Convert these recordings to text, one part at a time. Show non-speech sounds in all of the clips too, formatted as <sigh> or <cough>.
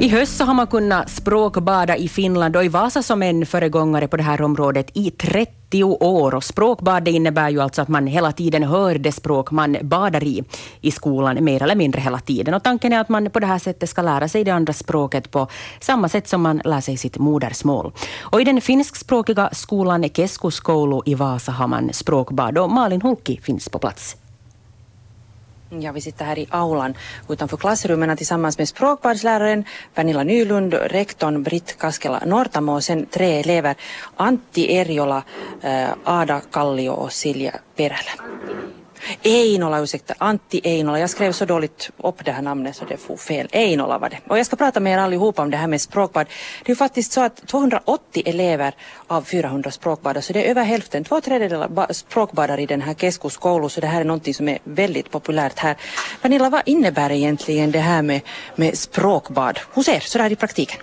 I höst så har man kunnat språkbada i Finland och i Vasa som en föregångare på det här området i 30 år. Och språkbad innebär ju alltså att man hela tiden hör det språk man badar i i skolan, mer eller mindre hela tiden. Och tanken är att man på det här sättet ska lära sig det andra språket på samma sätt som man lär sig sitt modersmål. Och i den finskspråkiga skolan Keskuskoulu i Vasa har man språkbad och Malin Hulki finns på plats. Ja, vi sitter här i aulan utanför klassrummen tillsammans med språkbadsläraren Pernilla Nylund, rektorn Britt Kaskela Nortamo och sen tre elever Antti Erjola, eh, Ada Kallio och Silja Perälä. Einola, ursäkta, Antti Einola. Jag skrev så dåligt upp det här namnet så det får fel. Einola var det. Och jag ska prata med er allihopa om det här med språkbad. Det är ju faktiskt så att 280 elever av 400 språkbadar, så det är över hälften, två tredjedelar språkbadar i den här keskuskoulun, så det här är någonting som är väldigt populärt här. Pernilla, vad innebär egentligen det här med, med språkbad hos er, sådär i praktiken?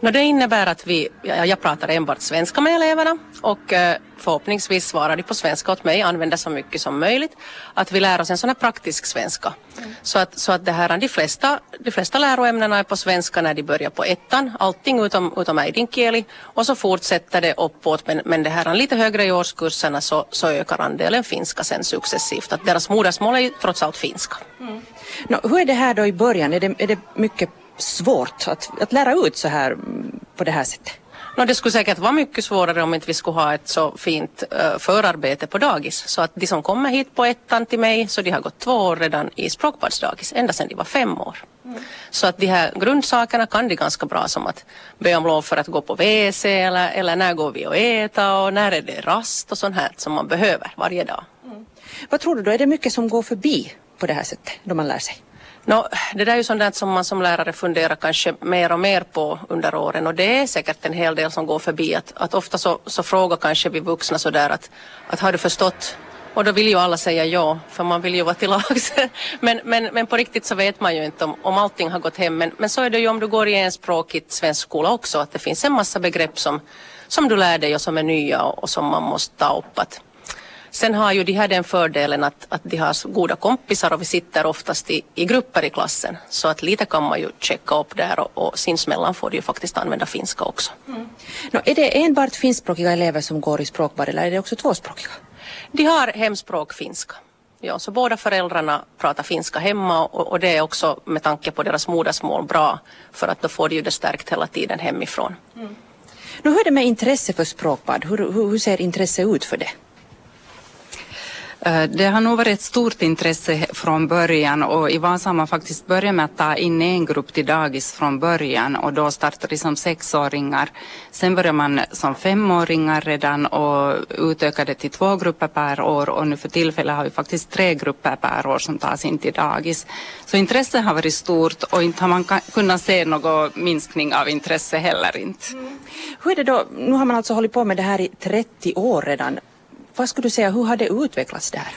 No, det innebär att vi, jag pratar enbart svenska med eleverna och eh, förhoppningsvis svarar de på svenska åt mig, använder så mycket som möjligt. Att vi lär oss en sån här praktisk svenska. Mm. Så att, så att det här, de, flesta, de flesta läroämnena är på svenska när de börjar på ettan, allting utom, utom äidinkieli och så fortsätter det uppåt men, men det här lite högre i årskurserna så, så ökar andelen finska sen successivt. Att deras modersmål är trots allt finska. Mm. No, hur är det här då i början? Är det, är det mycket svårt att, att lära ut så här på det här sättet? No, det skulle säkert vara mycket svårare om inte vi skulle ha ett så fint uh, förarbete på dagis. Så att de som kommer hit på ettan till mig, så de har gått två år redan i språkbadsdagis, ända sedan de var fem år. Mm. Så att de här grundsakerna kan de ganska bra som att be om lov för att gå på WC eller, eller när går vi och äta och när är det rast och sånt här som man behöver varje dag. Mm. Vad tror du då, är det mycket som går förbi på det här sättet då man lär sig? No, det där är ju sånt som man som lärare funderar kanske mer och mer på under åren och det är säkert en hel del som går förbi. Att, att ofta så, så frågar kanske vi vuxna sådär att, att har du förstått och då vill ju alla säga ja, för man vill ju vara till lags. men, men, men på riktigt så vet man ju inte om, om allting har gått hem. Men, men så är det ju om du går i en språkigt svensk skola också, att det finns en massa begrepp som, som du lär dig och som är nya och, och som man måste ta upp. Att, Sen har ju de här den fördelen att, att de har goda kompisar och vi sitter oftast i, i grupper i klassen. Så att lite kan man ju checka upp där och, och sinsemellan får de ju faktiskt använda finska också. Mm. No, är det enbart finskspråkiga elever som går i språkbad eller är det också tvåspråkiga? De har hemspråk finska. Ja, så båda föräldrarna pratar finska hemma och, och, det är också med tanke på deras modersmål bra för att då får de ju det stärkt hela tiden hemifrån. Mm. Nu, hur är det med intresse för språkbad? Hur, hur, hur ser intresse ut för det? Eh, det har nog varit ett stort intresse från början och i Vasa har man faktiskt börjat med att ta in en grupp till dagis från början och då startade de som sexåringar. Sen började man som femåringar redan och utökade till två grupper per år och nu för tillfället har vi faktiskt tre grupper per år som tas in till dagis. Så intresset har varit stort och inte har man kunnat se någon minskning av intresse heller inte. Mm. Hur är det då, nu har man alltså hållit på med det här i 30 år redan. Vad skulle du säga, hur har det utvecklats där?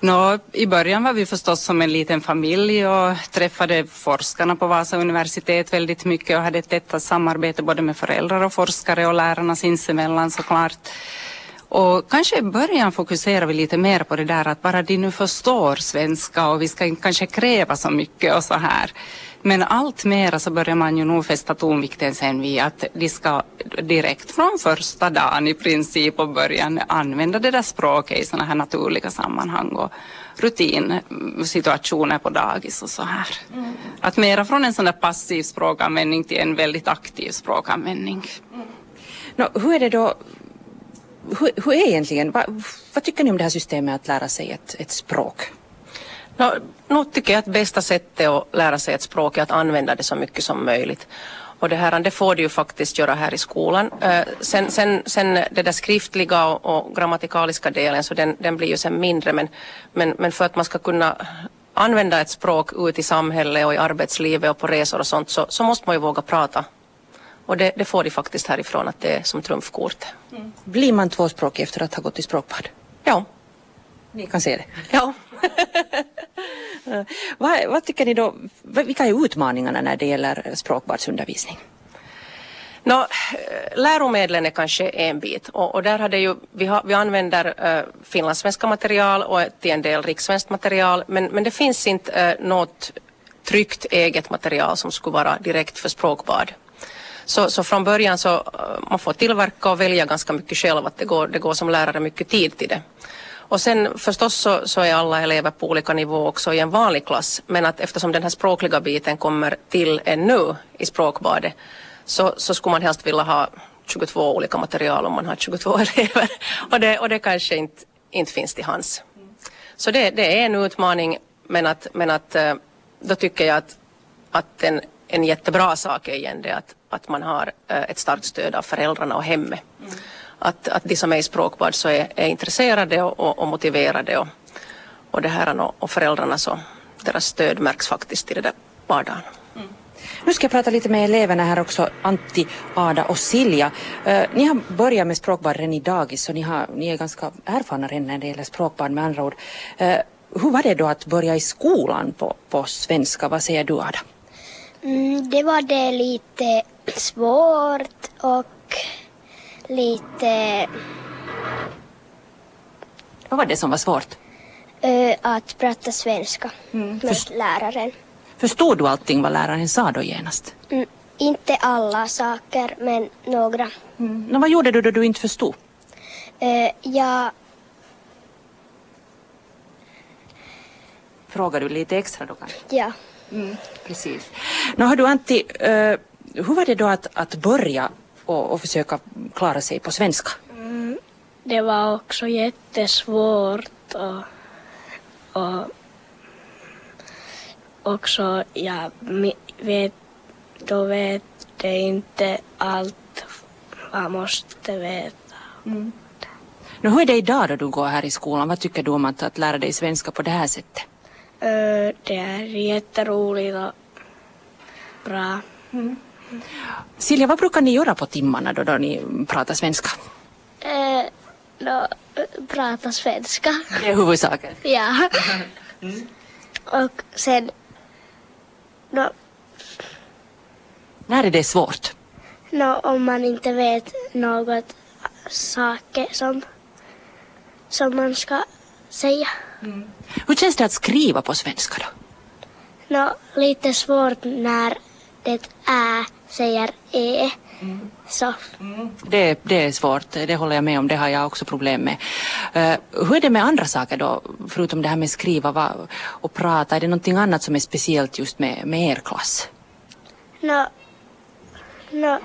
Nå, I början var vi förstås som en liten familj och träffade forskarna på Vasa universitet väldigt mycket och hade ett tätt samarbete både med föräldrar och forskare och lärarna sinsemellan såklart. Och kanske i början fokuserar vi lite mer på det där att bara de nu förstår svenska och vi ska kanske kräva så mycket och så här. Men allt mera så börjar man ju nog fästa tonvikten sen vid att de ska direkt från första dagen i princip och början använda det där språket i sådana här naturliga sammanhang och rutinsituationer på dagis och så här. Mm. Att mera från en sån där passiv språkanvändning till en väldigt aktiv språkanvändning. Mm. No, hur är det då hur, hur är egentligen, vad, vad, tycker ni om det här systemet att lära sig ett, ett språk? No, nu tycker jag att bästa sättet att lära sig ett språk är att använda det så mycket som möjligt. Och det här det får du ju faktiskt göra här i skolan. Eh, sen, sen, sen det där skriftliga och, och grammatikaliska delen så den, den blir ju sen mindre men, men, men för att man ska kunna använda ett språk ut i samhället och i arbetslivet och på resor och sånt så, så måste man ju våga prata. Och det, det får de faktiskt härifrån att det är som trumfkort. Mm. Blir man tvåspråkig efter att ha gått i språkbad? Ja. Ni kan se det? Ja. <laughs> vad, vad, tycker ni då, vilka är utmaningarna när det gäller språkbadsundervisning? No, läromedlen är kanske en bit och, och där hade ju, vi, har, vi använder uh, finlandssvenska material och till en del rikssvenskt material men, men det finns inte uh, något tryckt eget material som skulle vara direkt för språkbad. Så, så från början så eh, man får tillverka och välja ganska mycket själv, att det går, det går som lärare mycket tid till det. Och sen förstås så, så, är alla elever på olika nivå också i en vanlig klass, men att eftersom den här språkliga biten kommer till ännu i språkbadet så, så skulle man helst vilja ha 22 olika material om man har 22 <laughs> elever och det, och det kanske inte, inte finns till hands. Så det, det är en utmaning men att, men att eh, då tycker jag att, att en, en jättebra sak är igen det att, att man har uh, ett starkt stöd av föräldrarna och hemmet. Mm. Att, att de som är i språkbad så är, är intresserade och, och, och motiverade och, och, det här, och, och föräldrarna så deras stöd märks faktiskt i det där vardagen. Mm. Nu ska jag prata lite med eleverna här också, Antti, Ada och Silja. Uh, ni har börjat med språkbad redan i dagis så ni, har, ni är ganska erfarna redan när det gäller språkbad med andra ord. Uh, hur var det då att börja i skolan på, på svenska? Vad säger du Ada? Mm, det var det lite svårt och lite... Vad var det som var svårt? Uh, att prata svenska mm. med Först läraren. Förstod du allting vad läraren sa då genast? Mm, inte alla saker, men några. Mm. Men vad gjorde du då du inte förstod? Uh, jag frågar du lite extra då kanske? Ja. Mm, precis. Nå, hör du Antti, uh, hur var det då att, att börja och, och försöka klara sig på svenska? Mm, det var också jättesvårt och, och också jag vet, då vet jag inte allt man måste veta. Mm. Nu, hur är det idag då du går här i skolan? Vad tycker du om att, att lära dig svenska på det här sättet? det är jätteroligt och bra. Mm. Silja, vad brukar ni göra på timmarna då, då ni pratar svenska? Uh, no, prata svenska. Det är huvudsaken? ja. Mm. Och sen... No, När är det svårt? No, om man inte vet något saker som, som man ska säga. Mm. Hur känns det att skriva på svenska då? No, lite svårt när det ä säger e. Mm. Så. Mm. Det, det är svårt, det håller jag med om, det har jag också problem med. Uh, hur är det med andra saker då, förutom det här med skriva va, och prata? Är det någonting annat som är speciellt just med, med er klass? No, no.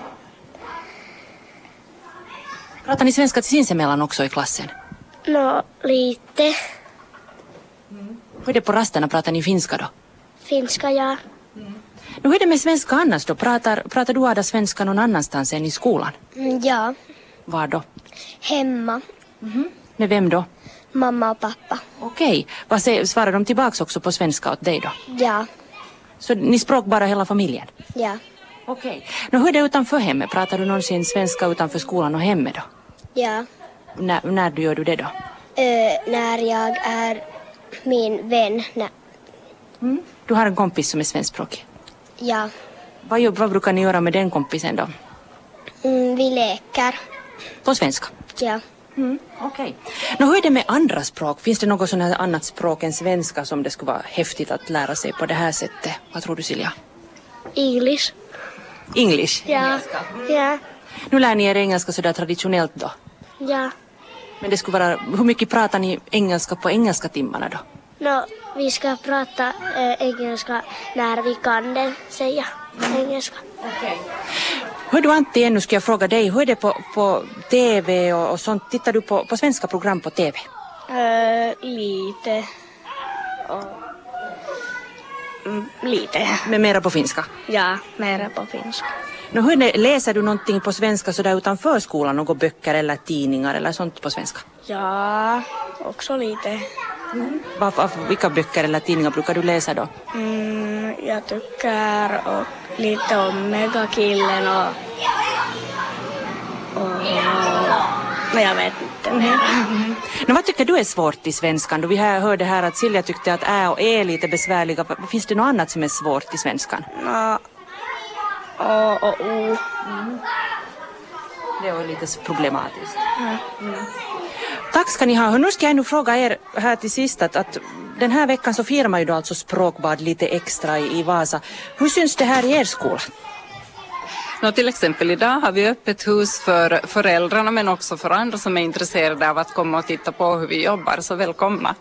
Pratar ni svenska sinsemellan också i klassen? No, lite. Hur är det på rasterna, pratar ni finska då? Finska, ja. Mm. hur är det med svenska annars då? Pratar, pratar du Ada svenska någon annanstans än i skolan? Mm, ja. Var då? Hemma. Mm. Med vem då? Mamma och pappa. Okej. Vad säger, svarar de tillbaks också på svenska åt dig då? Ja. Så ni språk bara hela familjen? Ja. Okej. Okay. hur är det utanför hemmet? Pratar du någonsin svenska utanför skolan och hemmet då? Ja. N när du gör du det då? Uh, när jag är min vän. Mm. Du har en kompis som är svenskspråkig? Ja. Vad, vad brukar ni göra med den kompisen då? Mm, vi leker. På svenska? Ja. Mm, Okej. Okay. hur är det med andra språk? Finns det något sånt här annat språk än svenska som det skulle vara häftigt att lära sig på det här sättet? Vad tror du Silja? English. English? Ja. Engelska. Ja. Nu lär ni er engelska sådär traditionellt då? Ja. Men det skulle vara, hur mycket pratar ni engelska på engelska timmarna då? No, vi ska prata äh, engelska när vi kan det säga engelska. Okay. Hör du Antti, ännu ska jag fråga dig, hur är det på, på TV och, och sånt? Tittar du på, på svenska program på TV? Uh, eh, lite. Och, mm, lite. Men mera på finska? Ja, mera på finska. No, hur läser du någonting på svenska sådär utanför skolan? Några böcker eller tidningar eller sånt på svenska? Ja, också lite. Mm. Var, vilka böcker eller tidningar brukar du läsa då? Mm, jag tycker och lite om Megakillen och, och, men jag vet inte mer. Mm. No, vad tycker du är svårt i svenskan? Då vi hörde här att Silja tyckte att ä och e är lite besvärliga. Finns det något annat som är svårt i svenskan? No, A och O. Mm. Det var lite problematiskt. Mm. Tack ska ni ha. Nu ska jag nu fråga er här till sist att, att den här veckan så firar man ju då alltså språkbad lite extra i, i Vasa. Hur syns det här i er skola? Nå, till exempel idag har vi öppet hus för föräldrarna men också för andra som är intresserade av att komma och titta på hur vi jobbar, så välkomna.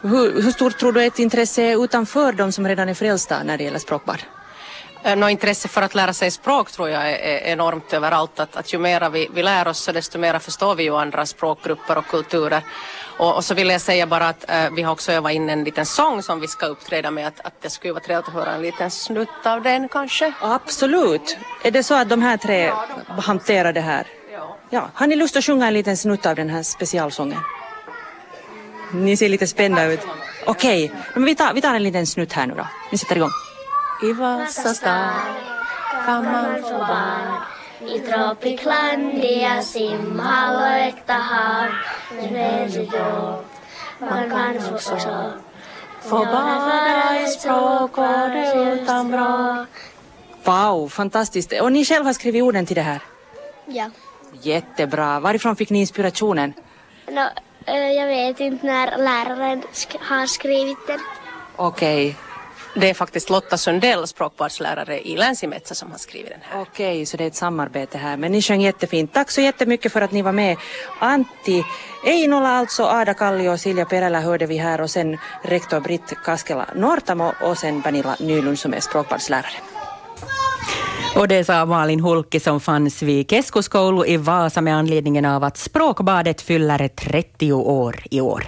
Hur, hur stort tror du ett intresse är utanför de som redan är frälsta när det gäller språkbad? Eh, Nå, intresse för att lära sig språk tror jag är, enormt överallt. Att, att ju mer vi, vi lär oss desto mer förstår vi ju andra språkgrupper och kulturer. Och, och så vill jag säga bara att äh, vi har också övat in en liten sång som vi ska uppträda med. Att, att det skulle vara trevligt att höra en liten snutt av den kanske. Absolut. Är det så att de här tre hanterar det här? Ja. Ja. Har ni lust att sjunga en liten snutt av den här specialsången? Ni ser lite spända ut. Okej, men vi tar, vi tar en liten snutt här nu då. Vi sätter igång. I Vasa stad kan man få barn I Tropiklandia simhalöitta hav. Vet då, man kan också få bada i språk och det utan bråk. Wow, fantastiskt. Och ni själva har skrivit orden till det här? Ja. Jättebra. Varifrån fick ni inspirationen? No, eh, jag vet inte när läraren har skrivit den. Okej, Det är faktiskt Lotta Sundell, språkvårdslärare i Länsimetsa som har skrivit den här. okej, så det är ett samarbete här. Men ni sjöng jättefint. Tack så jättemycket för att ni var med. Antti Einola alltså, Ada Kallio och Silja Perälä hörde vi här och sen rektor Britt Kaskela Nortamo och sen Pernilla Nylund som är språkvårdslärare. Och det sa Malin Hulki som fanns vid Keskoskoulu i Vasa med anledningen av att språkbadet fyller 30 år i år.